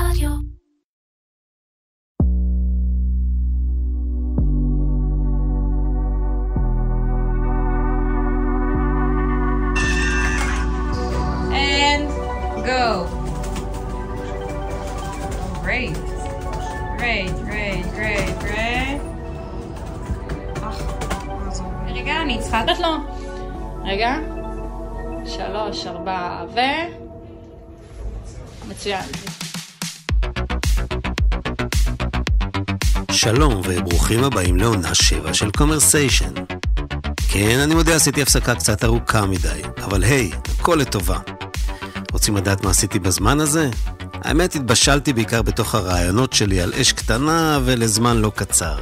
רדיו. שלום וברוכים הבאים לעונה 7 של קומרסיישן. כן, אני מודה, עשיתי הפסקה קצת ארוכה מדי, אבל היי, הכל לטובה. רוצים לדעת מה עשיתי בזמן הזה? האמת, התבשלתי בעיקר בתוך הרעיונות שלי על אש קטנה ולזמן לא קצר.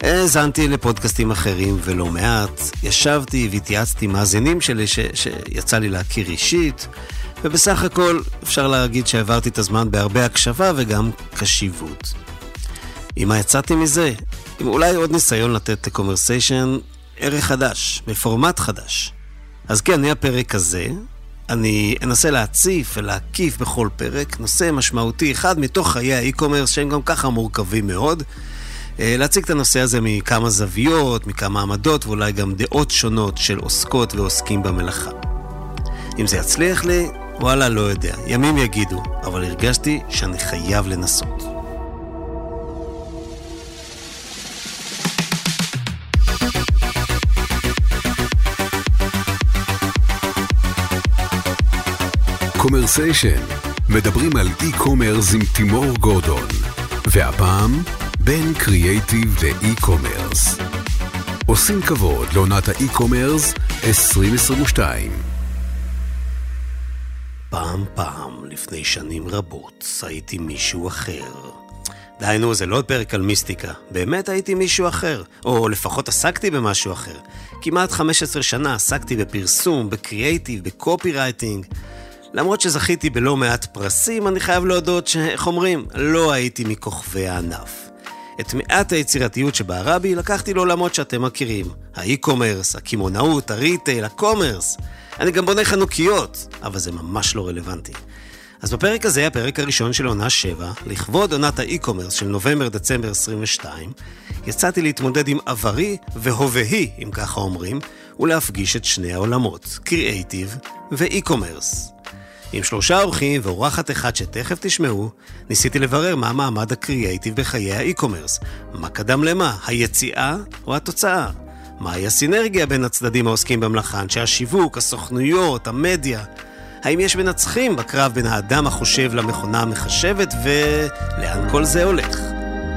האזנתי לפודקאסטים אחרים ולא מעט, ישבתי והתייעצתי עם מאזינים שלי ש... שיצא לי להכיר אישית, ובסך הכל אפשר להגיד שהעברתי את הזמן בהרבה הקשבה וגם קשיבות. עם מה יצאתי מזה? עם אולי עוד ניסיון לתת לקומרסיישן ערך חדש, בפורמט חדש. אז כן, אני הפרק הזה, אני אנסה להציף ולהקיף בכל פרק נושא משמעותי אחד מתוך חיי האי-קומרס שהם גם ככה מורכבים מאוד. אה, להציג את הנושא הזה מכמה זוויות, מכמה עמדות ואולי גם דעות שונות של עוסקות ועוסקים במלאכה. אם זה יצליח לי, וואלה, לא יודע. ימים יגידו, אבל הרגשתי שאני חייב לנסות. קומרסיישן, מדברים על e-commerce עם תימור גורדון. והפעם, בין קריאייטיב ל e-commerce. עושים כבוד לעונת ה e-commerce 2022. פעם פעם, לפני שנים רבות, הייתי מישהו אחר. די נו, זה לא פרק על מיסטיקה. באמת הייתי מישהו אחר. או לפחות עסקתי במשהו אחר. כמעט 15 שנה עסקתי בפרסום, בקריאייטיב, ב copywriting. למרות שזכיתי בלא מעט פרסים, אני חייב להודות שאיך אומרים, לא הייתי מכוכבי הענף. את מעט היצירתיות שבערה בי לקחתי לעולמות שאתם מכירים. ה e-commerce, הקמעונאות, ה retail, ה commerce. אני גם בונה חנוכיות, אבל זה ממש לא רלוונטי. אז בפרק הזה, הפרק הראשון של עונה 7, לכבוד עונת ה e-commerce של נובמבר-דצמבר 22, יצאתי להתמודד עם עברי והווהי, אם ככה אומרים, ולהפגיש את שני העולמות, קריאייטיב ואי-קומרס. עם שלושה אורחים ואורחת אחד שתכף תשמעו, ניסיתי לברר מה מעמד הקריאייטיב בחיי האי-קומרס. מה קדם למה, היציאה או התוצאה? מהי הסינרגיה בין הצדדים העוסקים במלאכה, אנשי השיווק, הסוכנויות, המדיה? האם יש מנצחים בקרב בין האדם החושב למכונה המחשבת, ולאן כל זה הולך?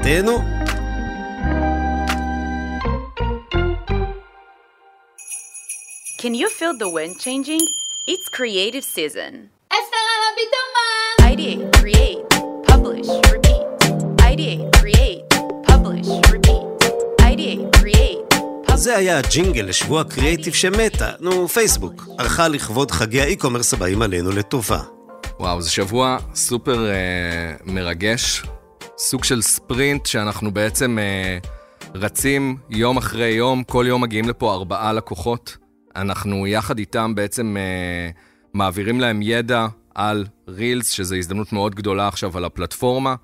תהנו. Can you feel the wind changing? It's creative season. Ideate, create, publish, repeat. Ideate, create, publish, repeat. Ideate, create, publish. זה היה הג'ינגל לשבוע קריאייטיב שמתה, נו, פייסבוק, ערכה לכבוד חגי האי-קומרס הבאים עלינו לטובה. וואו, זה שבוע סופר אה, מרגש, סוג של ספרינט שאנחנו בעצם אה, רצים יום אחרי יום, כל יום מגיעים לפה ארבעה לקוחות. אנחנו יחד איתם בעצם אה, מעבירים להם ידע על רילס, שזו הזדמנות מאוד גדולה עכשיו על הפלטפורמה,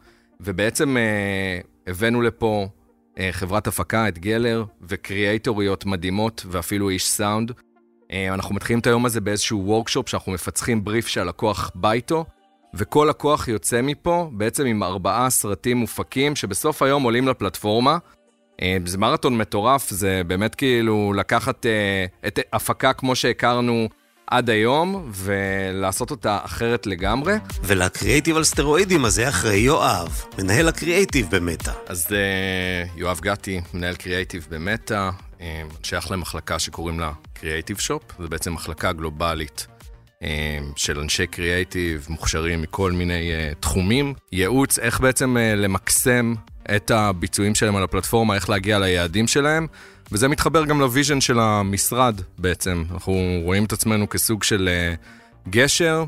ובעצם אה, הבאנו לפה אה, חברת הפקה, את גלר, וקריאייטוריות מדהימות, ואפילו איש סאונד. אה, אנחנו מתחילים את היום הזה באיזשהו וורקשופ שאנחנו מפצחים בריף שהלקוח בא איתו, וכל לקוח יוצא מפה בעצם עם ארבעה סרטים מופקים, שבסוף היום עולים לפלטפורמה. אה, זה מרתון מטורף, זה באמת כאילו לקחת אה, את הפקה כמו שהכרנו עד היום, ולעשות אותה אחרת לגמרי. ולקריאייטיב על סטרואידים הזה אחראי יואב, מנהל הקריאייטיב במטא. אז אה, יואב גתי, מנהל קריאייטיב במטא, אה, שייך למחלקה שקוראים לה קריאייטיב שופ, זו בעצם מחלקה גלובלית אה, של אנשי קריאייטיב מוכשרים מכל מיני אה, תחומים. ייעוץ, איך בעצם אה, למקסם את הביצועים שלהם על הפלטפורמה, איך להגיע ליעדים שלהם. וזה מתחבר גם ל vision של המשרד בעצם. אנחנו רואים את עצמנו כסוג של uh, גשר,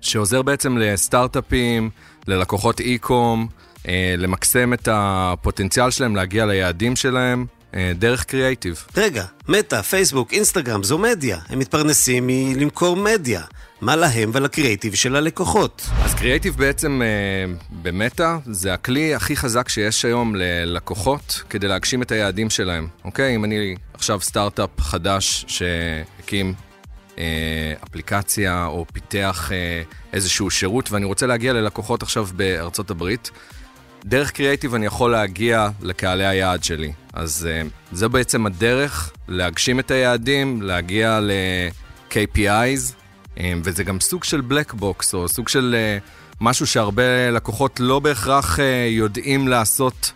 שעוזר בעצם לסטארט-אפים, ללקוחות e-com, uh, למקסם את הפוטנציאל שלהם להגיע ליעדים שלהם. אה, דרך קריאייטיב. רגע, מטא, פייסבוק, אינסטגרם, זו מדיה. הם מתפרנסים מלמכור מדיה. מה להם ולקריאייטיב של הלקוחות? אז קריאייטיב בעצם אה, במטא זה הכלי הכי חזק שיש היום ללקוחות כדי להגשים את היעדים שלהם, אוקיי? אם אני עכשיו סטארט-אפ חדש שהקים אה, אפליקציה או פיתח אה, איזשהו שירות ואני רוצה להגיע ללקוחות עכשיו בארצות הברית, דרך קריאייטיב אני יכול להגיע לקהלי היעד שלי. אז uh, זה בעצם הדרך להגשים את היעדים, להגיע ל-KPIs, אה, וזה גם סוג של black box, או סוג של uh, משהו שהרבה לקוחות לא בהכרח יודעים לעשות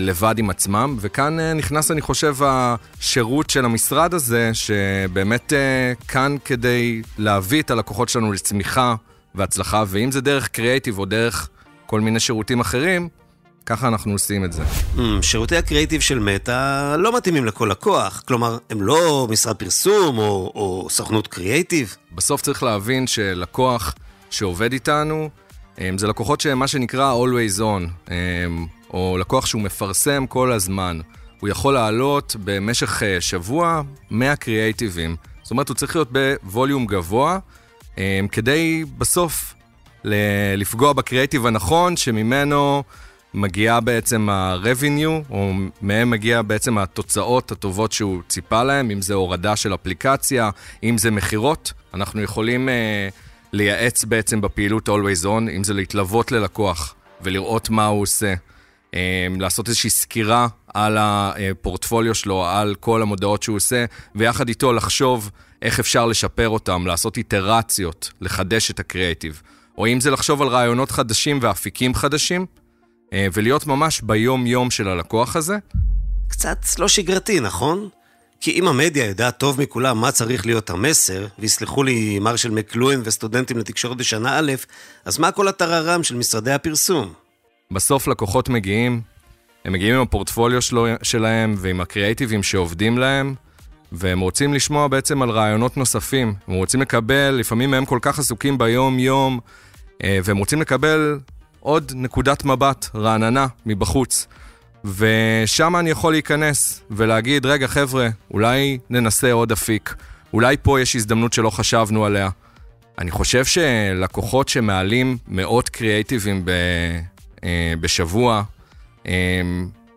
לבד עם עצמם, וכאן נכנס, אני חושב, השירות של המשרד הזה, שבאמת כאן כדי להביא את הלקוחות שלנו לצמיחה והצלחה, ואם זה דרך קריאייטיב או דרך... כל מיני שירותים אחרים, ככה אנחנו עושים את זה. Mm, שירותי הקריאיטיב של מטא לא מתאימים לכל לקוח, כלומר, הם לא משרד פרסום או, או סוכנות קריאיטיב. בסוף צריך להבין שלקוח שעובד איתנו, זה לקוחות שהם מה שנקרא always on, או לקוח שהוא מפרסם כל הזמן. הוא יכול לעלות במשך אה, שבוע 100 קריאייטיבים. זאת אומרת, הוא צריך להיות בווליום גבוה, כדי בסוף לפגוע בקריאיטיב הנכון, שממנו מגיעה בעצם ה-revenue, או מהם מגיע בעצם התוצאות הטובות שהוא ציפה להם, אם זה הורדה של אפליקציה, אם זה מכירות. אנחנו יכולים uh, לייעץ בעצם בפעילות Always On, אם זה להתלוות ללקוח ולראות מה הוא עושה. Um, לעשות איזושהי סקירה על הפורטפוליו שלו, על כל המודעות שהוא עושה, ויחד איתו לחשוב איך אפשר לשפר אותם, לעשות איטרציות, לחדש את הקריאיטיב. או אם זה לחשוב על רעיונות חדשים ואפיקים חדשים, אה, ולהיות ממש ביום-יום של הלקוח הזה. קצת לא שגרתי, נכון? כי אם המדיה יודעת טוב מכולם מה צריך להיות המסר, ויסלחו לי מרשל מקלואין וסטודנטים לתקשורת בשנה א', אז מה כל הטררם של משרדי הפרסום? בסוף לקוחות מגיעים, הם מגיעים עם הפורטפוליו שלו, שלהם ועם הקריאייטיבים שעובדים להם, והם רוצים לשמוע בעצם על רעיונות נוספים. הם רוצים לקבל, לפעמים הם כל כך עסוקים ביום-יום, והם רוצים לקבל עוד נקודת מבט רעננה מבחוץ. ושם אני יכול להיכנס ולהגיד, רגע חבר'ה, אולי ננסה עוד אפיק, אולי פה יש הזדמנות שלא חשבנו עליה. אני חושב שלקוחות שמעלים מאות קריאייטיבים ב, אה, בשבוע, אה,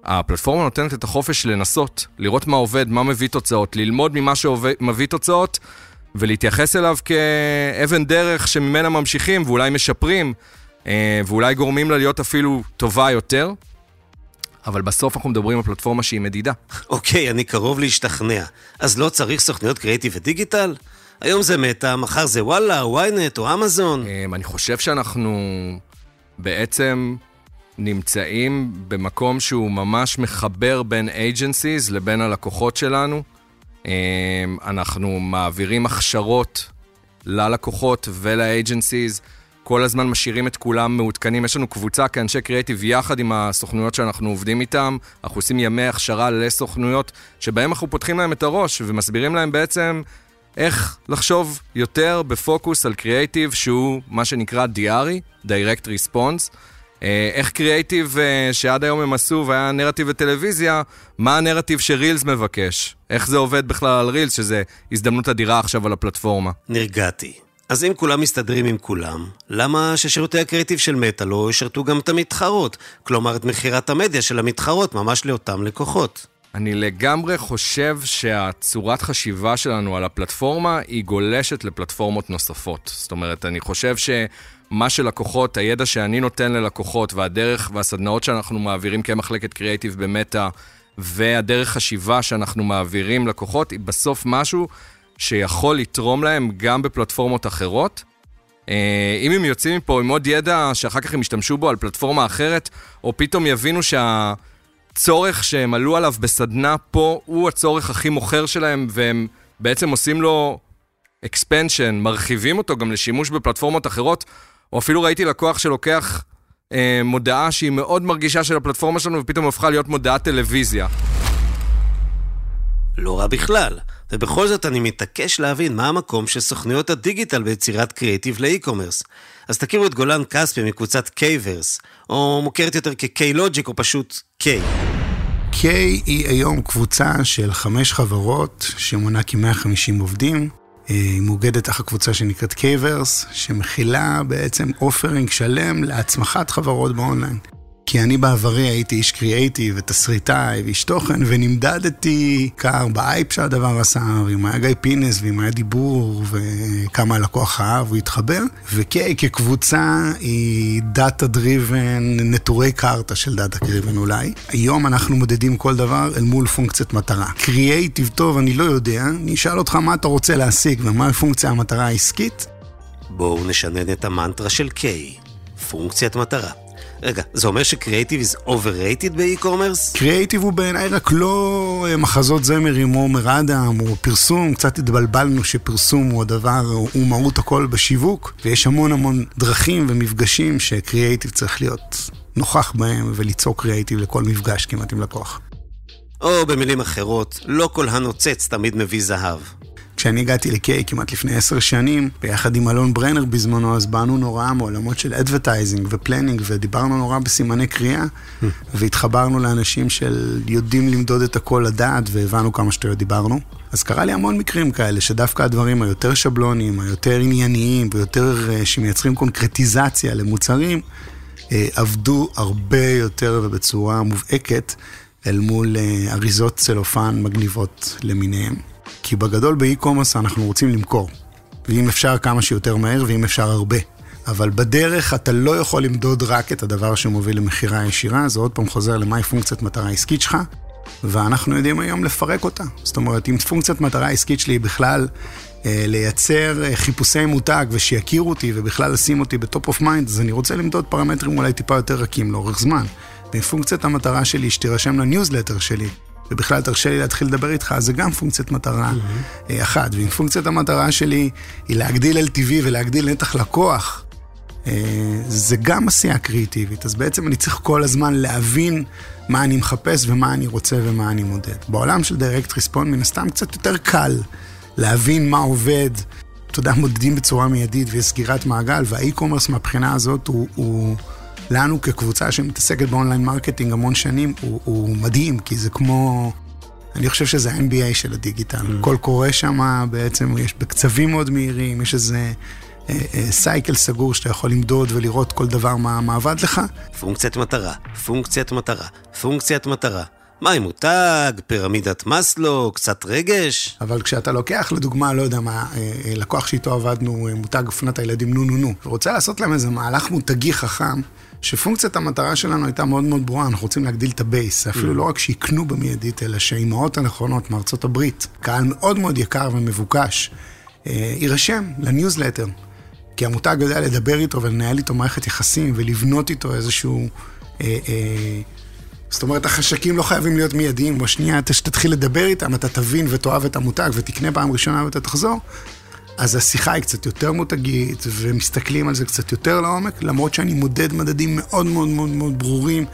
הפלטפורמה נותנת את החופש לנסות, לראות מה עובד, מה מביא תוצאות, ללמוד ממה שמביא תוצאות, ולהתייחס אליו כאבן דרך שממנה ממשיכים ואולי משפרים, אה, ואולי גורמים לה להיות אפילו טובה יותר. אבל בסוף אנחנו מדברים על פלטפורמה שהיא מדידה. אוקיי, אני קרוב להשתכנע. אז לא צריך סוכניות קריאיטיב ודיגיטל? היום זה מטא, מחר זה וואלה, ynet או אמזון. אה, אני חושב שאנחנו בעצם נמצאים במקום שהוא ממש מחבר בין agencies לבין הלקוחות שלנו. אמ, אנחנו מעבירים הכשרות ללקוחות ול-agencies, כל הזמן משאירים את כולם מעודכנים. יש לנו קבוצה כאנשי קריאיטיב יחד עם הסוכנויות שאנחנו עובדים איתם. אנחנו עושים ימי הכשרה לסוכנויות, שבהם אנחנו פותחים להם את הראש ומסבירים להם בעצם איך לחשוב יותר בפוקוס על קריאיטיב שהוא מה שנקרא דיארי, Direct Response. אה, איך קריאייטיב אה, שעד היום הם עשו והיה נרטיב בטלוויזיה, מה הנרטיב שרילס מבקש? איך זה עובד בכלל על רילס, שזה הזדמנות אדירה עכשיו על הפלטפורמה? נרגעתי. אז אם כולם מסתדרים עם כולם, למה ששירותי הקריאיטיב של מטא לא ישרתו גם את המתחרות? כלומר, את מכירת המדיה של המתחרות ממש לאותם לקוחות. אני לגמרי חושב שהצורת חשיבה שלנו על הפלטפורמה היא גולשת לפלטפורמות נוספות. זאת אומרת, אני חושב ש... מה שלקוחות, הידע שאני נותן ללקוחות והדרך והסדנאות שאנחנו מעבירים כמחלקת קריאיטיב במטא והדרך חשיבה שאנחנו מעבירים לקוחות היא בסוף משהו שיכול לתרום להם גם בפלטפורמות אחרות. אה, אם הם יוצאים מפה עם עוד ידע שאחר כך הם ישתמשו בו על פלטפורמה אחרת, או פתאום יבינו שהצורך שהם עלו עליו בסדנה פה הוא הצורך הכי מוכר שלהם, והם בעצם עושים לו expansion, מרחיבים אותו גם לשימוש בפלטפורמות אחרות, או אפילו ראיתי לקוח שלוקח אה, מודעה שהיא מאוד מרגישה של הפלטפורמה שלנו, ופתאום הפכה להיות מודעת טלוויזיה. לא רע בכלל, ובכל זאת אני מתעקש להבין מה המקום של סוכנויות הדיגיטל ביצירת קריאיטיב ל e-commerce. אז תכירו את גולן כספי מקבוצת קייברס, או מוכרת יותר כ-K-Logic או פשוט K. K היא היום קבוצה של חמש חברות שמונה כ-150 עובדים. אה, היא מאוגדת תחת קבוצה שנקראת קייברס, שמכילה בעצם offering שלם להצמחת חברות באונליין. כי אני בעברי הייתי איש קריאייטיב ותסריטאי ואיש תוכן, ונמדדתי רק בהייפ שהדבר עשה, ואם היה גיא פינס, ואם היה דיבור, וכמה הלקוח אהב, או התחבר. וקיי כקבוצה היא data driven, נטורי קרתא של data driven אולי. היום אנחנו מודדים כל דבר אל מול פונקציית מטרה. קריאייטיב טוב, אני לא יודע, אני אשאל אותך מה אתה רוצה להשיג ומה פונקציה המטרה העסקית. בואו נשנן את המנטרה של קיי, פונקציית מטרה. רגע, זה אומר שקריאיטיב is overrated באי-קומרס? קריאיטיב הוא בעיניי רק לא אה, מחזות זמר עם עומר אדם או פרסום, קצת התבלבלנו שפרסום הוא הדבר, הוא מהות הכל בשיווק, ויש המון המון דרכים ומפגשים שקריאיטיב צריך להיות נוכח בהם וליצור קריאיטיב לכל מפגש כמעט עם לקוח. או במילים אחרות, לא כל הנוצץ תמיד מביא זהב. כשאני הגעתי לקיי כמעט לפני עשר שנים, ביחד עם אלון ברנר בזמנו, אז באנו נורא מעולמות של advertising ו planning, ודיברנו נורא בסימני קריאה, והתחברנו לאנשים שיודעים למדוד את הכל לדעת, והבנו כמה שטויות דיברנו. אז קרה לי המון מקרים כאלה, שדווקא הדברים היותר שבלוניים, היותר ענייניים, ויותר אה, שמייצרים קונקרטיזציה למוצרים, אה, עבדו הרבה יותר ובצורה מובהקת אל מול אה, אריזות צלופן מגניבות למיניהם. כי בגדול באי-קומרס אנחנו רוצים למכור. ואם אפשר כמה שיותר מהר, ואם אפשר הרבה. אבל בדרך אתה לא יכול למדוד רק את הדבר שמוביל למכירה ישירה, זה עוד פעם חוזר למהי פונקציית מטרה עסקית שלך, ואנחנו יודעים היום לפרק אותה. זאת אומרת, אם פונקציית מטרה עסקית שלי היא בכלל אה, לייצר אה, חיפושי מותג ושיכירו אותי ובכלל לשים אותי ב top of mind, אז אני רוצה למדוד פרמטרים אולי טיפה יותר רכים לאורך זמן. ואם פונקציית המטרה שלי שתירשם לניוזלטר שלי, ובכלל תרשה לי להתחיל לדבר איתך, זה גם פונקציית מטרה mm-hmm. אחת. ואם פונקציית המטרה שלי היא להגדיל LTV ולהגדיל נתח לקוח, אה, זה גם עשייה קריאיטיבית. אז בעצם אני צריך כל הזמן להבין מה אני מחפש ומה אני רוצה ומה אני מודד. בעולם של direct response מן הסתם קצת יותר קל להבין מה עובד. אתה יודע, מודדים בצורה מיידית ויש סגירת מעגל, והאי-קומרס מהבחינה הזאת הוא... הוא לנו כקבוצה שמתעסקת ב online marketing המון שנים, הוא, הוא מדהים, כי זה כמו... אני חושב שזה ה-NBA של הדיגיטל. Mm. הכל קורה שם בעצם, יש בקצבים מאוד מהירים, יש איזה אה, אה, cycle סגור שאתה יכול למדוד ולראות כל דבר מה, מה עבד לך. פונקציית מטרה, פונקציית מטרה, פונקציית מטרה. מה עם מותג, פירמידת מאסלו, קצת רגש? אבל כשאתה לוקח לדוגמה, לא יודע מה, אה, אה, לקוח שאיתו עבדנו, אה, מותג אופנת הילדים נו נו נו, ורוצה לעשות להם איזה מהלך מותגי חכם, שפונקציית המטרה שלנו הייתה מאוד מאוד ברורה, אנחנו רוצים להגדיל את ה base, אפילו mm. לא רק שיקנו במיידית, אלא שהאימהות הנכונות מארצות הברית, קהל מאוד מאוד יקר ומבוקש, יירשם לניוזלטר. כי המותג יודע לדבר איתו ולנהל איתו מערכת יחסים ולבנות איתו איזשהו... אה, אה, זאת אומרת, החשקים לא חייבים להיות מיידיים, בשנייה שתתחיל לדבר איתם, אתה תבין ותאהב את המותג ותקנה פעם ראשונה ואתה תחזור. אז השיחה היא קצת יותר מותגית, ומסתכלים על זה קצת יותר לעומק, למרות שאני מודד מדדים מאוד מאוד מאוד מאוד ברורים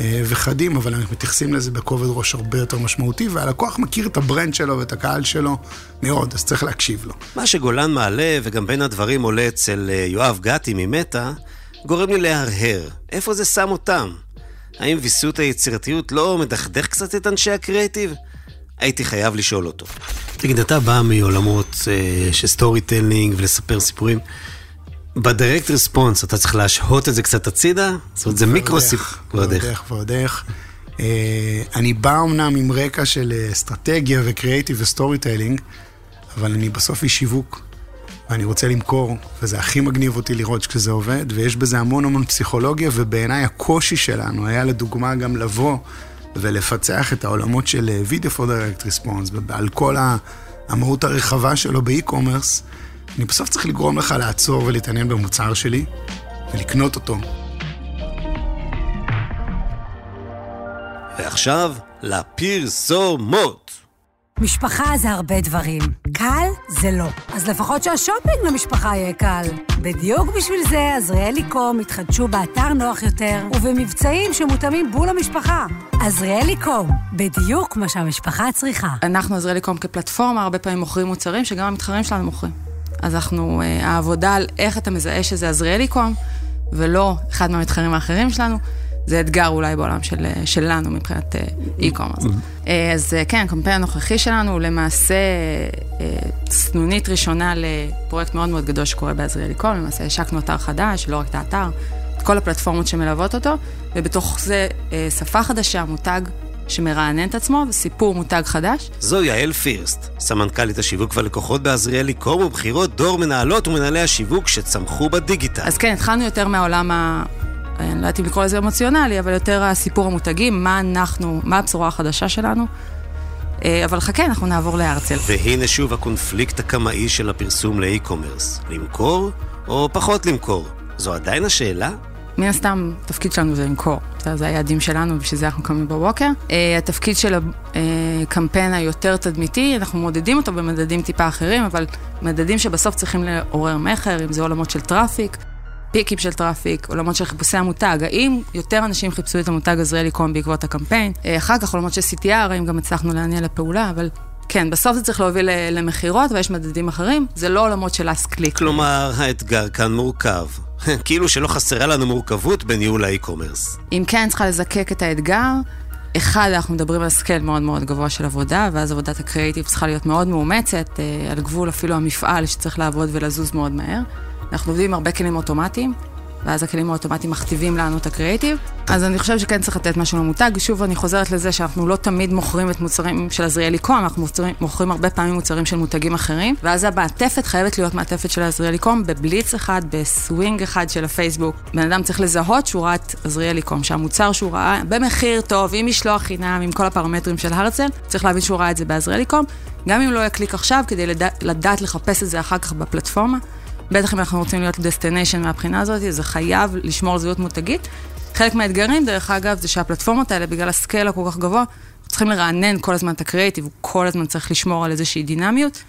אה, וחדים, אבל אנחנו מתייחסים לזה בכובד ראש הרבה יותר משמעותי, והלקוח מכיר את ה brand שלו ואת הקהל שלו מאוד, אז צריך להקשיב לו. מה שגולן מעלה, וגם בין הדברים עולה אצל אה, יואב גתי ממטא, גורם לי להרהר. איפה זה שם אותם? האם ויסות היצירתיות לא מדכדך קצת את אנשי הקריאיטיב? הייתי חייב לשאול אותו. תגיד, אתה בא מעולמות אה, של storytelling ולספר סיפורים. ב direct response אתה צריך להשהות את זה קצת הצידה? זאת אומרת, זה מיקרו סיפור. ועוד איך. ועוד איך. אה, אני בא אמנם עם רקע של אה, אסטרטגיה וקריאיטיב ו storytelling, אבל אני בסוף איש שיווק, ואני רוצה למכור, וזה הכי מגניב אותי לראות כשזה עובד, ויש בזה המון המון פסיכולוגיה, ובעיניי הקושי שלנו היה לדוגמה גם לבוא ולפצח את העולמות של אה, Video for Direct Response, ועל כל המהות הרחבה שלו באי-קומרס, אני בסוף צריך לגרום לך לעצור ולהתעניין במוצר שלי, ולקנות אותו. ועכשיו, לפרסומות. משפחה זה הרבה דברים. קל זה לא. אז לפחות שהשופינג למשפחה יהיה קל. בדיוק בשביל זה עזריאלי קום התחדשו באתר נוח יותר ובמבצעים שמותאמים בול למשפחה. עזריאלי קום, בדיוק מה שהמשפחה צריכה. אנחנו עזריאלי קום כפלטפורמה, הרבה פעמים מוכרים מוצרים שגם המתחרים שלנו מוכרים. אז אנחנו, אה, העבודה על איך אתה מזהה שזה עזריאלי קום, ולא אחד מהמתחרים האחרים שלנו, זה אתגר אולי בעולם של, שלנו מבחינת e-commerce. אז כן, הקמפיין הנוכחי שלנו הוא למעשה סנונית ראשונה לפרויקט מאוד מאוד גדול שקורה בעזריאלי קום, למעשה השקנו אתר חדש, לא רק את האתר, את כל הפלטפורמות שמלוות אותו, ובתוך זה שפה חדשה, מותג שמרענן את עצמו, וסיפור מותג חדש. זו יעל פירסט, סמנכ"לית השיווק והלקוחות בעזריאלי קום ובחירות דור מנהלות ומנהלי השיווק שצמחו בדיגיטל. אז כן, התחלנו יותר מהעולם ה... אני לא יודעת אם לקרוא לזה אמוציונלי, אבל יותר הסיפור המותגים, מה אנחנו, מה הבשורה החדשה שלנו. אבל חכה, אנחנו נעבור להרצל. והנה שוב הקונפליקט הקמאי של הפרסום לאי-קומרס. למכור או פחות למכור? זו עדיין השאלה? מן הסתם, התפקיד שלנו זה למכור. זה היעדים שלנו, ובשביל זה אנחנו קמים בבוקר. התפקיד של הקמפיין היותר תדמיתי, אנחנו מודדים אותו במדדים טיפה אחרים, אבל מדדים שבסוף צריכים לעורר מכר, אם זה עולמות של traffic, פיקים של traffic, עולמות של חיפושי המותג. האם יותר אנשים חיפשו את המותג עזריאלי קום בעקבות הקמפיין? אחר כך עולמות של CTR, האם גם הצלחנו להניע לפעולה, אבל... כן, בסוף זה צריך להוביל למכירות, ויש מדדים אחרים, זה לא עולמות של last click. כלומר, האתגר כאן מורכב. כאילו שלא חסרה לנו מורכבות בניהול האי-קומרס. אני כן צריכה לזקק את האתגר. אחד, אנחנו מדברים על scale מאוד מאוד גבוה של עבודה, ואז עבודת הקריאיטיב צריכה להיות מאוד מאומצת, על גבול אפילו המפעל שצריך לעבוד ולזוז מאוד מהר. אנחנו עובדים עם הרבה כלים אוטומטיים, ואז הכלים האוטומטיים מכתיבים לנו את הקריאיטיב. אז אני חושבת שכן צריך לתת משהו למותג. שוב, אני חוזרת לזה שאנחנו לא תמיד מוכרים את מוצרים של עזריאלי קום, אנחנו מוצרים, מוכרים הרבה פעמים מוצרים של מותגים אחרים, ואז המעטפת חייבת להיות מעטפת של עזריאלי קום, בבליץ אחד, בסווינג אחד של הפייסבוק. בן אדם צריך לזהות שהוא ראה עזריאלי קום, שהמוצר שהוא ראה במחיר טוב, עם משלוח חינם, עם כל הפרמטרים של ה retail, צריך להבין שהוא ראה את זה בעזריאלי קום, גם אם לא יקליק עכשיו, כדי לדע, לדעת לחפש את זה אחר כך בפלטפורמה. בטח אם אנחנו רוצים להיות destination מהבחינה הזאת, זה חייב לשמור על זהות מותגית. חלק מהאתגרים, דרך אגב, זה שהפלטפורמות האלה, בגלל ה scale הכל כך גבוה, צריכים לרענן כל הזמן את הקריאיטיב, הוא כל הזמן צריך לשמור על איזושהי דינמיות.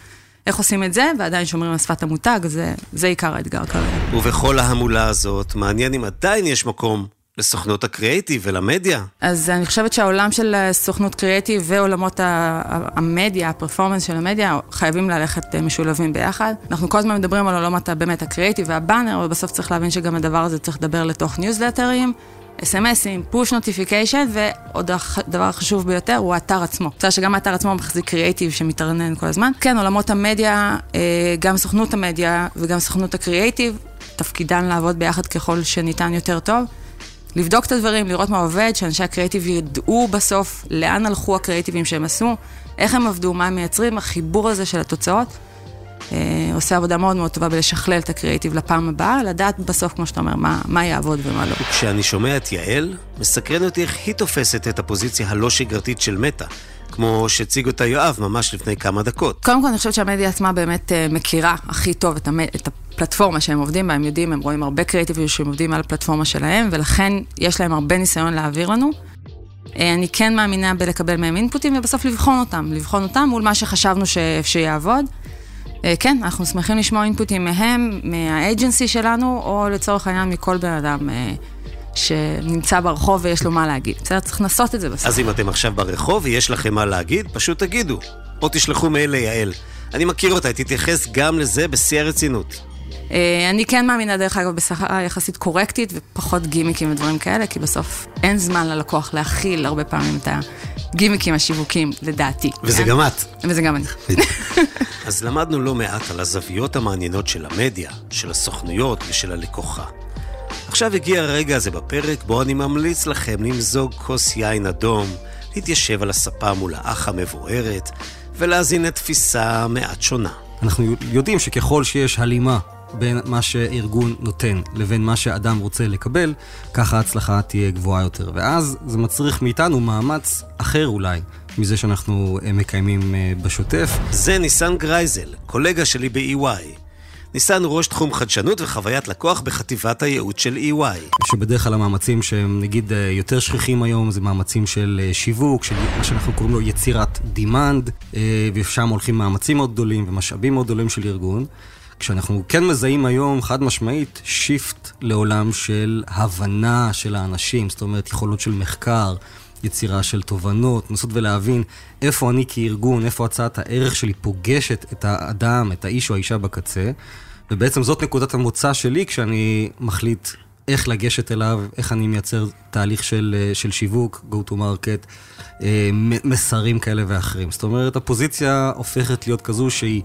איך עושים את זה, ועדיין שומרים על שפת המותג, זה, זה עיקר האתגר כרגע. ובכל ההמולה הזאת, מעניין אם עדיין יש מקום לסוכנות הקריאיטיב ולמדיה. אז אני חושבת שהעולם של סוכנות קריאיטיב ועולמות המדיה, ה performance של המדיה, חייבים ללכת משולבים ביחד. אנחנו כל הזמן מדברים על עולמות באמת הקריאיטיב והבאנר, אבל בסוף צריך להבין שגם הדבר הזה צריך לדבר לתוך ניוזלטרים. אס.אם.אסים, push notification, ועוד הדבר החשוב ביותר הוא האתר עצמו. בסדר שגם האתר עצמו מחזיק קריאיטיב שמתרענן כל הזמן. כן, עולמות המדיה, גם סוכנות המדיה וגם סוכנות הקריאיטיב, תפקידן לעבוד ביחד ככל שניתן יותר טוב. לבדוק את הדברים, לראות מה עובד, שאנשי הקריאיטיב ידעו בסוף לאן הלכו הקריאיטיבים שהם עשו, איך הם עבדו, מה הם מייצרים, החיבור הזה של התוצאות. אה, עושה עבודה מאוד מאוד טובה בלשכלל את הקריאיטיב לפעם הבאה, לדעת בסוף, כמו שאתה אומר, מה, מה יעבוד ומה לא. וכשאני שומע את יעל, מסקרן אותי איך היא תופסת את הפוזיציה הלא שגרתית של מטא. כמו שהציג אותה יואב ממש לפני כמה דקות. קודם כל, אני חושבת שהמדיה עצמה באמת uh, מכירה הכי טוב את, המד... את הפלטפורמה שהם עובדים בה, הם יודעים, הם רואים הרבה קריאיטיבים שהם עובדים על הפלטפורמה שלהם, ולכן יש להם הרבה ניסיון להעביר לנו. Uh, אני כן מאמינה בלקבל מהם אינפוטים, ובסוף לבחון אותם, לבחון אותם מול מה שחשבנו ש... שיעבוד. Uh, כן, אנחנו שמחים לשמוע אינפוטים מהם, מהאג'נסי שלנו, או לצורך העניין מכל בן אדם. שנמצא ברחוב ויש לו מה להגיד. בסדר? צריך לנסות את זה בסוף. אז אם אתם עכשיו ברחוב ויש לכם מה להגיד, פשוט תגידו. או תשלחו מייל ליעל. אני מכיר אותה, תתייחס גם לזה בשיא הרצינות. אני כן מאמינה, דרך אגב, בשפה יחסית קורקטית ופחות גימיקים ודברים כאלה, כי בסוף אין זמן ללקוח להכיל הרבה פעמים את הגימיקים השיווקים, לדעתי. וזה כן? גם את. וזה גם אני. אז למדנו לא מעט על הזוויות המעניינות של המדיה, של הסוכנויות ושל הלקוחה. עכשיו הגיע הרגע הזה בפרק בו אני ממליץ לכם למזוג כוס יין אדום, להתיישב על הספה מול האח המבוארת ולהזין לתפיסה מעט שונה. אנחנו יודעים שככל שיש הלימה בין מה שארגון נותן לבין מה שאדם רוצה לקבל, ככה ההצלחה תהיה גבוהה יותר. ואז זה מצריך מאיתנו מאמץ אחר אולי. מזה שאנחנו מקיימים בשוטף. זה ניסן גרייזל, קולגה שלי ב-EY. ניסן הוא ראש תחום חדשנות וחוויית לקוח בחטיבת הייעוץ של EY. שבדרך כלל המאמצים שהם נגיד יותר שכיחים היום זה מאמצים של שיווק, של מה שאנחנו קוראים לו יצירת demand, ושם הולכים מאמצים מאוד גדולים ומשאבים מאוד גדולים של ארגון. כשאנחנו כן מזהים היום חד משמעית שיפט לעולם של הבנה של האנשים, זאת אומרת יכולות של מחקר, יצירה של תובנות, לנסות ולהבין איפה אני כארגון, איפה הצעת הערך שלי פוגשת את האדם, את האיש או האישה בקצה, ובעצם זאת נקודת המוצא שלי כשאני מחליט איך לגשת אליו, איך אני מייצר תהליך של, אה, של שיווק, go to market, אה, מסרים כאלה ואחרים. זאת אומרת, הפוזיציה הופכת להיות כזו שהיא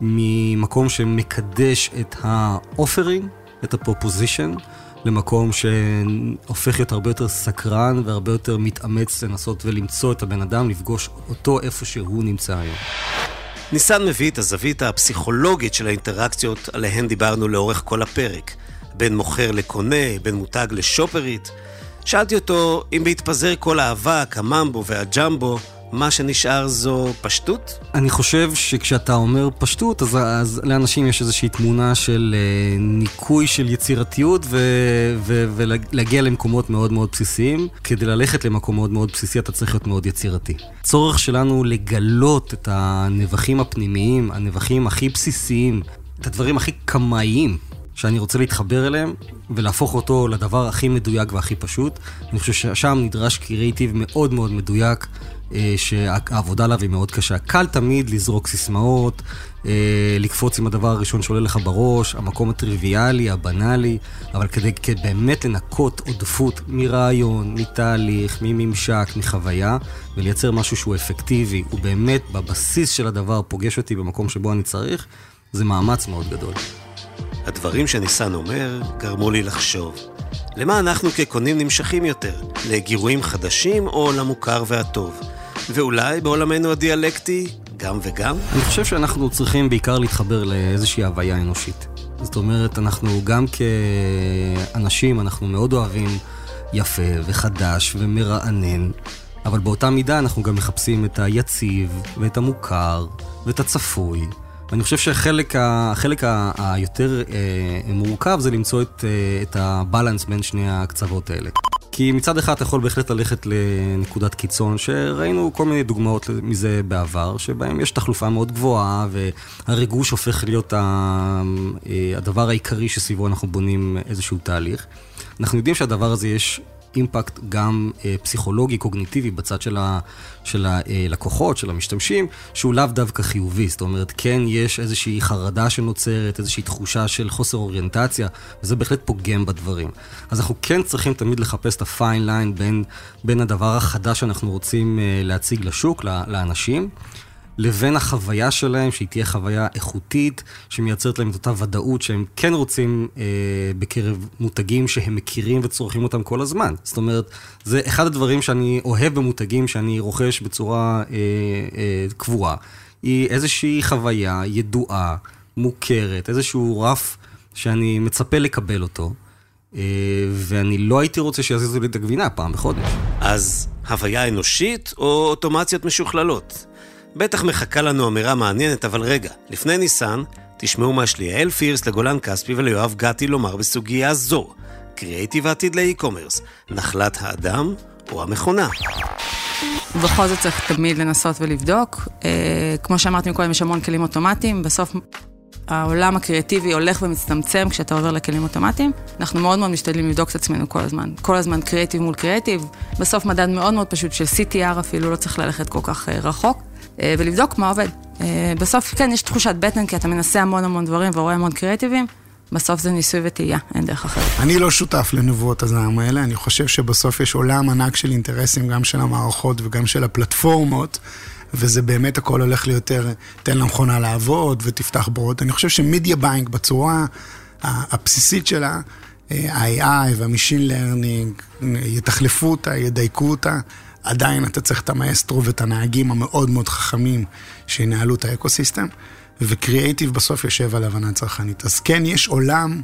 ממקום שמקדש את ה offering, את ה proposition, למקום שהופך להיות הרבה יותר סקרן והרבה יותר מתאמץ לנסות ולמצוא את הבן אדם, לפגוש אותו איפה שהוא נמצא היום. ניסן מביא את הזווית הפסיכולוגית של האינטראקציות עליהן דיברנו לאורך כל הפרק. בין מוכר לקונה, בין מותג לשופרית. שאלתי אותו אם בהתפזר כל האבק, הממבו והג'מבו, מה שנשאר זו פשטות? אני חושב שכשאתה אומר פשטות, אז, אז לאנשים יש איזושהי תמונה של אה, ניקוי של יצירתיות ו, ו, ולהגיע למקומות מאוד מאוד בסיסיים. כדי ללכת למקום מאוד מאוד בסיסי אתה צריך להיות מאוד יצירתי. צורך שלנו לגלות את הנבחים הפנימיים, הנבחים הכי בסיסיים, את הדברים הכי קמאיים שאני רוצה להתחבר אליהם ולהפוך אותו לדבר הכי מדויק והכי פשוט. אני חושב ששם נדרש קריאיטיב מאוד מאוד מדויק, שהעבודה עליו היא מאוד קשה. קל תמיד לזרוק סיסמאות, אה, לקפוץ עם הדבר הראשון שעולה לך בראש, המקום הטריוויאלי, הבנאלי, אבל כדי, כדי באמת לנקות עודפות מרעיון, מתהליך, מממשק, מחוויה, ולייצר משהו שהוא אפקטיבי, הוא באמת בבסיס של הדבר פוגש אותי במקום שבו אני צריך, זה מאמץ מאוד גדול. הדברים שניסן אומר גרמו לי לחשוב. למה אנחנו כקונים נמשכים יותר? לגירויים חדשים או למוכר והטוב? ואולי בעולמנו הדיאלקטי, גם וגם? אני חושב שאנחנו צריכים בעיקר להתחבר לאיזושהי הוויה אנושית. זאת אומרת, אנחנו גם כאנשים, אנחנו מאוד אוהבים יפה וחדש ומרענן, אבל באותה מידה אנחנו גם מחפשים את היציב ואת המוכר ואת הצפוי. ואני חושב שהחלק היותר אה, מורכב זה למצוא את, אה, את הבלנס בין שני הקצוות האלה. כי מצד אחד אתה יכול בהחלט ללכת לנקודת קיצון, שראינו כל מיני דוגמאות מזה בעבר, שבהם יש תחלופה מאוד גבוהה, והריגוש הופך להיות אה, הדבר העיקרי שסביבו אנחנו בונים איזשהו תהליך. אנחנו יודעים שהדבר הזה יש אימפקט גם אה, פסיכולוגי, קוגניטיבי, בצד של, ה, של הלקוחות, של המשתמשים, שהוא לאו דווקא חיובי. זאת אומרת, כן יש איזושהי חרדה שנוצרת, איזושהי תחושה של חוסר אוריינטציה, וזה בהחלט פוגם בדברים. אז אנחנו כן צריכים תמיד לחפש את הפיין ליין בין, בין הדבר החדש שאנחנו רוצים אה, להציג לשוק, לאנשים. לבין החוויה שלהם, שהיא תהיה חוויה איכותית, שמייצרת להם את אותה ודאות שהם כן רוצים אה, בקרב מותגים שהם מכירים וצורכים אותם כל הזמן. זאת אומרת, זה אחד הדברים שאני אוהב במותגים שאני רוכש בצורה אה, אה, קבועה. היא איזושהי חוויה ידועה, מוכרת, איזשהו רף שאני מצפה לקבל אותו. אה, ואני לא הייתי רוצה שיזיזו לי את הגבינה פעם בחודש. אז הוויה אנושית או אוטומציות משוכללות? בטח מחכה לנו אמירה מעניינת, אבל רגע, לפני ניסן, תשמעו מה יש ליעל פירס, לגולן כספי וליואב גתי לומר בסוגיה זו. קריאיטיב העתיד לאי-קומרס, נחלת האדם או המכונה. בכל זאת צריך תמיד לנסות ולבדוק. אה, כמו שאמרתי קודם, יש המון כלים אוטומטיים, בסוף העולם הקריאטיבי הולך ומצטמצם כשאתה עובר לכלים אוטומטיים. אנחנו מאוד מאוד משתדלים לבדוק את עצמנו כל הזמן. כל הזמן קריאטיב מול קריאטיב. בסוף מדד מאוד מאוד פשוט של CTR אפילו, לא צריך ללכת כל כך אה, רחוק. אה, ולבדוק מה עובד. אה, בסוף, כן, יש תחושת בטן, כי אתה מנסה המון המון דברים ורואה המון קריאטיבים. בסוף זה ניסוי וטעייה, אין דרך אחרת. אני לא שותף לנבואות הזעם האלה, אני חושב שבסוף יש עולם ענק של אינטרסים, גם של המערכות וגם של הפלטפורמות, וזה באמת הכל הולך ליותר, תן למכונה לעבוד ותפתח בורות. אני חושב ש media buying בצורה הבסיסית שלה, אה, ה-AI וה-Machine Learning יתחלפו אותה, ידייקו אותה. עדיין אתה צריך את המאסטרו ואת הנהגים המאוד מאוד חכמים שינהלו את האקוסיסטם, וקריאייטיב בסוף יושב על הבנה צרכנית. אז כן, יש עולם,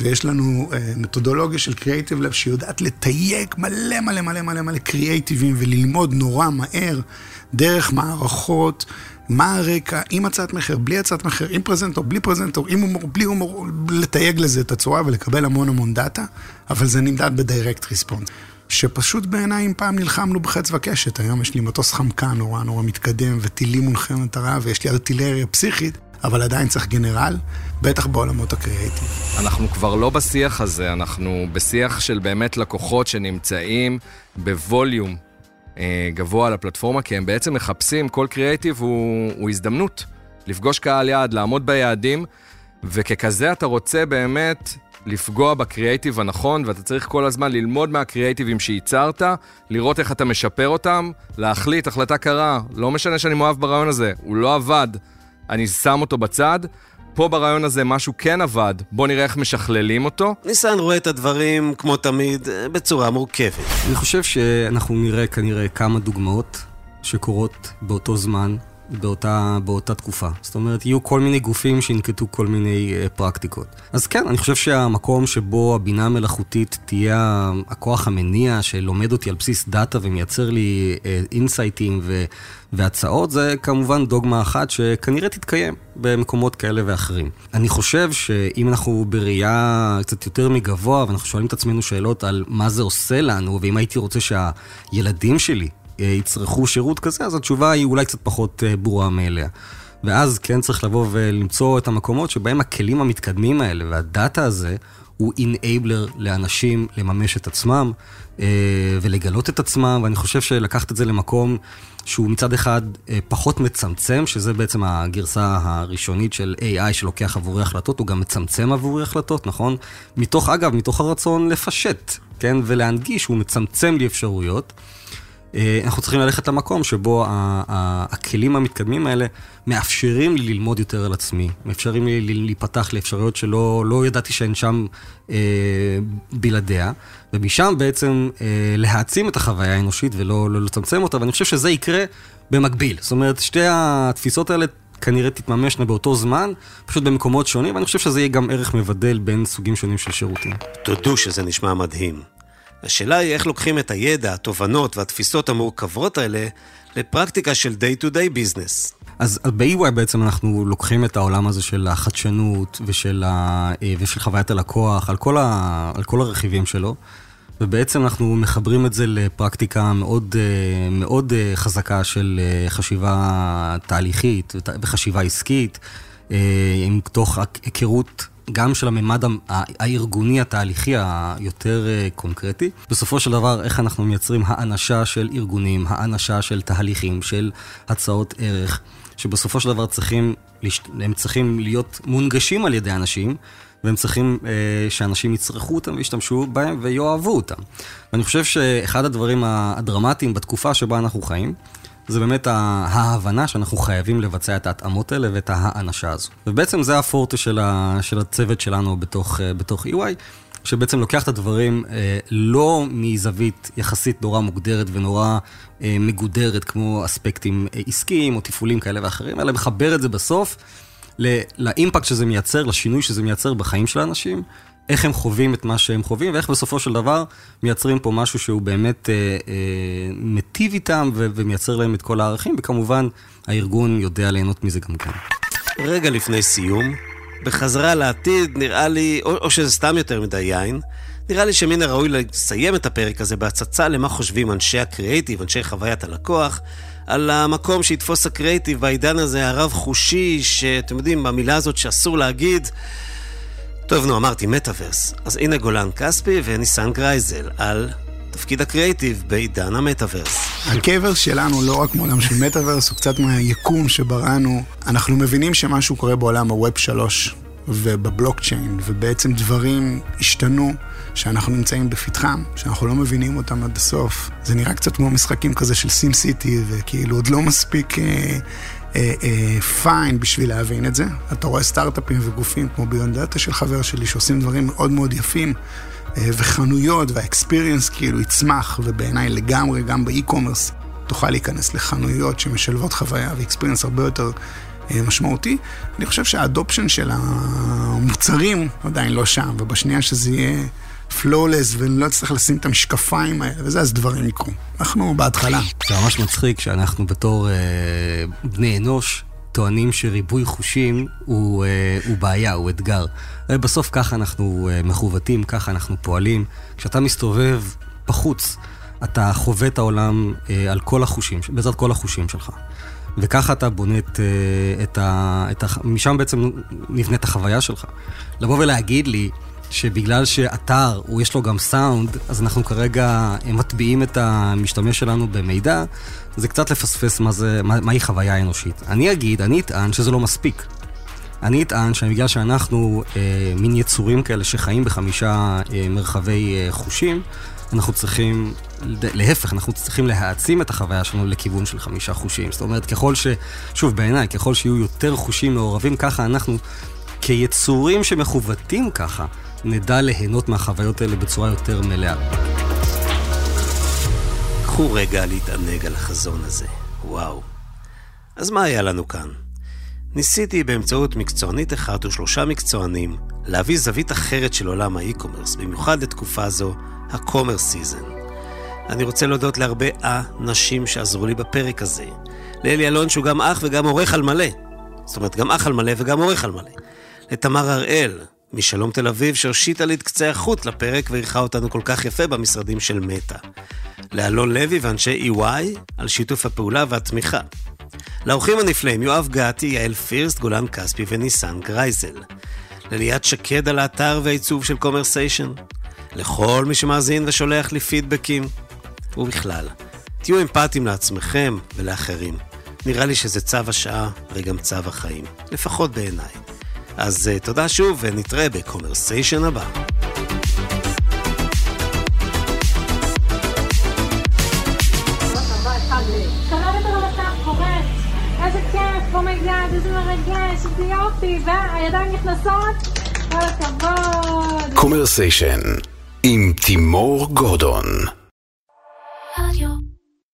ויש לנו uh, מתודולוגיה של קריאייטיב לב שיודעת לתייג מלא מלא מלא מלא מלא קריאייטיבים וללמוד נורא מהר דרך מערכות. מה הרקע, עם הצעת מחיר, בלי הצעת מחיר, עם פרזנטור, בלי פרזנטור, עם הומור, בלי הומור, לתייג לזה את הצורה ולקבל המון המון דאטה, אבל זה נמדד ב direct response. שפשוט בעיניי אם פעם נלחמנו בחץ וקשת, היום יש לי מטוס חמקן נורא נורא מתקדם וטילים מונחים מטרה ויש לי ארטילריה פסיכית, אבל עדיין צריך גנרל, בטח בעולמות הקריאייטיב. אנחנו כבר לא בשיח הזה, אנחנו בשיח של באמת לקוחות שנמצאים בווליום אה, גבוה על הפלטפורמה, כי הם בעצם מחפשים, כל קריאייטיב הוא, הוא הזדמנות לפגוש קהל יעד, לעמוד ביעדים, וככזה אתה רוצה באמת לפגוע בקריאייטיב הנכון, ואתה צריך כל הזמן ללמוד מהקריאייטיבים שייצרת, לראות איך אתה משפר אותם, להחליט החלטה קרה, לא משנה שאני מאוהב ברעיון הזה, הוא לא עבד, אני שם אותו בצד. פה ברעיון הזה משהו כן עבד, בוא נראה איך משכללים אותו. ניסן רואה את הדברים, כמו תמיד, בצורה מורכבת. אני חושב שאנחנו נראה כנראה כמה דוגמאות שקורות באותו זמן, באותה, באותה תקופה. זאת אומרת, יהיו כל מיני גופים שינקטו כל מיני uh, פרקטיקות. אז כן, אני חושב שהמקום שבו הבינה המלאכותית תהיה הכוח המניע שלומד אותי על בסיס דאטה ומייצר לי אינסייטים uh, ו... והצעות, זה כמובן דוגמה אחת שכנראה תתקיים במקומות כאלה ואחרים. אני חושב שאם אנחנו בראייה קצת יותר מגבוה, ואנחנו שואלים את עצמנו שאלות על מה זה עושה לנו, ואם הייתי רוצה שהילדים שלי אה, יצרכו שירות כזה, אז התשובה היא אולי קצת פחות אה, ברורה מאליה. ואז כן צריך לבוא ולמצוא את המקומות שבהם הכלים המתקדמים האלה והדאטה הזה הוא אינאבלר לאנשים לממש את עצמם אה, ולגלות את עצמם, ואני חושב שלקחת את זה למקום שהוא מצד אחד פחות מצמצם, שזה בעצם הגרסה הראשונית של AI שלוקח עבורי החלטות, הוא גם מצמצם עבורי החלטות, נכון? מתוך, אגב, מתוך הרצון לפשט, כן? ולהנגיש, הוא מצמצם לי אפשרויות. אה, אנחנו צריכים ללכת למקום שבו הכלים המתקדמים האלה מאפשרים לי ללמוד יותר על עצמי, מאפשרים לי להיפתח לאפשרויות שלא לא ידעתי שהן שם אה, בלעדיה, ומשם בעצם אה, להעצים את החוויה האנושית ולא לא לצמצם אותה, ואני חושב שזה יקרה במקביל. זאת אומרת, שתי התפיסות האלה כנראה תתממשנה באותו זמן, פשוט במקומות שונים, ואני חושב שזה יהיה גם ערך מבדל בין סוגים שונים של שירותים. תודו שזה נשמע מדהים. השאלה היא איך לוקחים את הידע, התובנות והתפיסות המורכבות האלה לפרקטיקה של day-to-day business. אז ב-EY בעצם אנחנו לוקחים את העולם הזה של החדשנות ושל, ה... אה, ושל חוויית הלקוח, על כל, ה... על כל הרכיבים שלו, ובעצם אנחנו מחברים את זה לפרקטיקה מאוד, אה, מאוד אה, חזקה של חשיבה תהליכית וחשיבה עסקית, עם תוך היכרות גם של הממד הארגוני התהליכי היותר אה, קונקרטי. בסופו של דבר, איך אנחנו מייצרים האנשה של ארגונים, האנשה של תהליכים, של הצעות ערך, שבסופו של דבר צריכים, הם צריכים להיות מונגשים על ידי אנשים. והם צריכים אה, שאנשים יצרכו אותם וישתמשו בהם ויאהבו אותם. ואני חושב שאחד הדברים הדרמטיים בתקופה שבה אנחנו חיים, זה באמת ההבנה שאנחנו חייבים לבצע את ההתאמות האלה ואת האנשה הזו. ובעצם זה הפורטה של, ה, של הצוות שלנו בתוך, אה, בתוך EY, שבעצם לוקח את הדברים אה, לא מזווית יחסית נורא מוגדרת ונורא אה, מגודרת, כמו אספקטים עסקיים או תפעולים כאלה ואחרים, אלא מחבר את זה בסוף לאימפקט שזה מייצר, לשינוי שזה מייצר בחיים של האנשים. איך הם חווים את מה שהם חווים, ואיך בסופו של דבר מייצרים פה משהו שהוא באמת אה, אה, מטיב איתם ו- ומייצר להם את כל הערכים, וכמובן, הארגון יודע ליהנות מזה גם כן. רגע לפני סיום, בחזרה לעתיד נראה לי, או, או שזה סתם יותר מדי יין, נראה לי שמן הראוי לסיים את הפרק הזה בהצצה למה חושבים אנשי הקריאיטיב, אנשי חוויית הלקוח, על המקום שיתפוס הקריאיטיב בעידן הזה הרב-חושי, שאתם יודעים, במילה הזאת שאסור להגיד. טוב, נו, אמרתי מטאוורס. אז הנה גולן כספי וניסן גרייזל על תפקיד הקריאיטיב בעידן המטאוורס. הקבר שלנו לא רק מעולם של מטאוורס, הוא קצת מהיקום שבראנו. אנחנו מבינים שמשהו קורה בעולם ה Web 3 ובבלוקצ'יין, ובעצם דברים השתנו. שאנחנו נמצאים בפתחם, שאנחנו לא מבינים אותם עד הסוף. זה נראה קצת כמו משחקים כזה של SimCity, וכאילו עוד לא מספיק אה, fine בשביל להבין את זה. אתה רואה סטארט-אפים וגופים כמו Beyond Data של חבר שלי שעושים דברים מאוד מאוד יפים, וחנויות וה experience כאילו יצמח, ובעיניי לגמרי, גם ב e-commerce, תוכל להיכנס לחנויות שמשלבות חוויה ו experience הרבה יותר משמעותי. אני חושב שה adoption של המוצרים עדיין לא שם, ובשנייה שזה יהיה... flawless, ואני לא אצטרך לשים את המשקפיים האלה, וזה, אז דברים יקרו. אנחנו בהתחלה. זה ממש מצחיק שאנחנו בתור אה, בני אנוש טוענים שריבוי חושים הוא, אה, הוא בעיה, הוא אתגר. ובסוף ככה אנחנו אה, מכוותים, ככה אנחנו פועלים. כשאתה מסתובב בחוץ, אתה חווה את העולם אה, על כל החושים, בעזרת כל החושים שלך. וככה אתה בונה את, אה, את ה... את ה משם בעצם נבנית החוויה שלך. לבוא ולהגיד לי שבגלל שאתר, הוא יש לו גם סאונד, אז אנחנו כרגע מטביעים את המשתמש שלנו במידע, זה קצת לפספס מה זה, מה, מהי חוויה אנושית. אני אגיד, אני אטען שזה לא מספיק. אני אטען שבגלל שאנחנו אה, מין יצורים כאלה שחיים בחמישה אה, מרחבי אה, חושים, אנחנו צריכים, להפך, אנחנו צריכים להעצים את החוויה שלנו לכיוון של חמישה חושים. זאת אומרת, ככל ש... שוב, בעיניי, ככל שיהיו יותר חושים מעורבים, ככה אנחנו, כיצורים שמכוותים ככה, נדע ליהנות מהחוויות האלה בצורה יותר מלאה. קחו רגע להתענג על החזון הזה. וואו. אז מה היה לנו כאן? ניסיתי באמצעות מקצוענית אחת ושלושה מקצוענים להביא זווית אחרת של עולם ה e-commerce, במיוחד לתקופה זו, ה commerce season. אני רוצה להודות להרבה אנשים שעזרו לי בפרק הזה. לאלי אלון שהוא גם אח וגם עורך על מלא. זאת אומרת, גם אח על מלא וגם עורך על מלא. לתמר הראל, משלום תל אביב, שהושיטה לי את קצה החוט לפרק ואירחה אותנו כל כך יפה במשרדים של מטא. לאלון לוי ואנשי EY על שיתוף הפעולה והתמיכה. לאורחים הנפלאים יואב גתי, יעל פירסט, גולן כספי וניסן גרייזל. לליאת שקד על האתר והעיצוב של קומרסיישן. לכל מי שמאזין ושולח לי פידבקים. ובכלל, תהיו אמפתיים לעצמכם ולאחרים. נראה לי שזה צו השעה וגם צו החיים, לפחות בעיניי. אז אה, תודה שוב ונתראה בקומרסיישן הבא. קומרסיישן עם תימור גורדון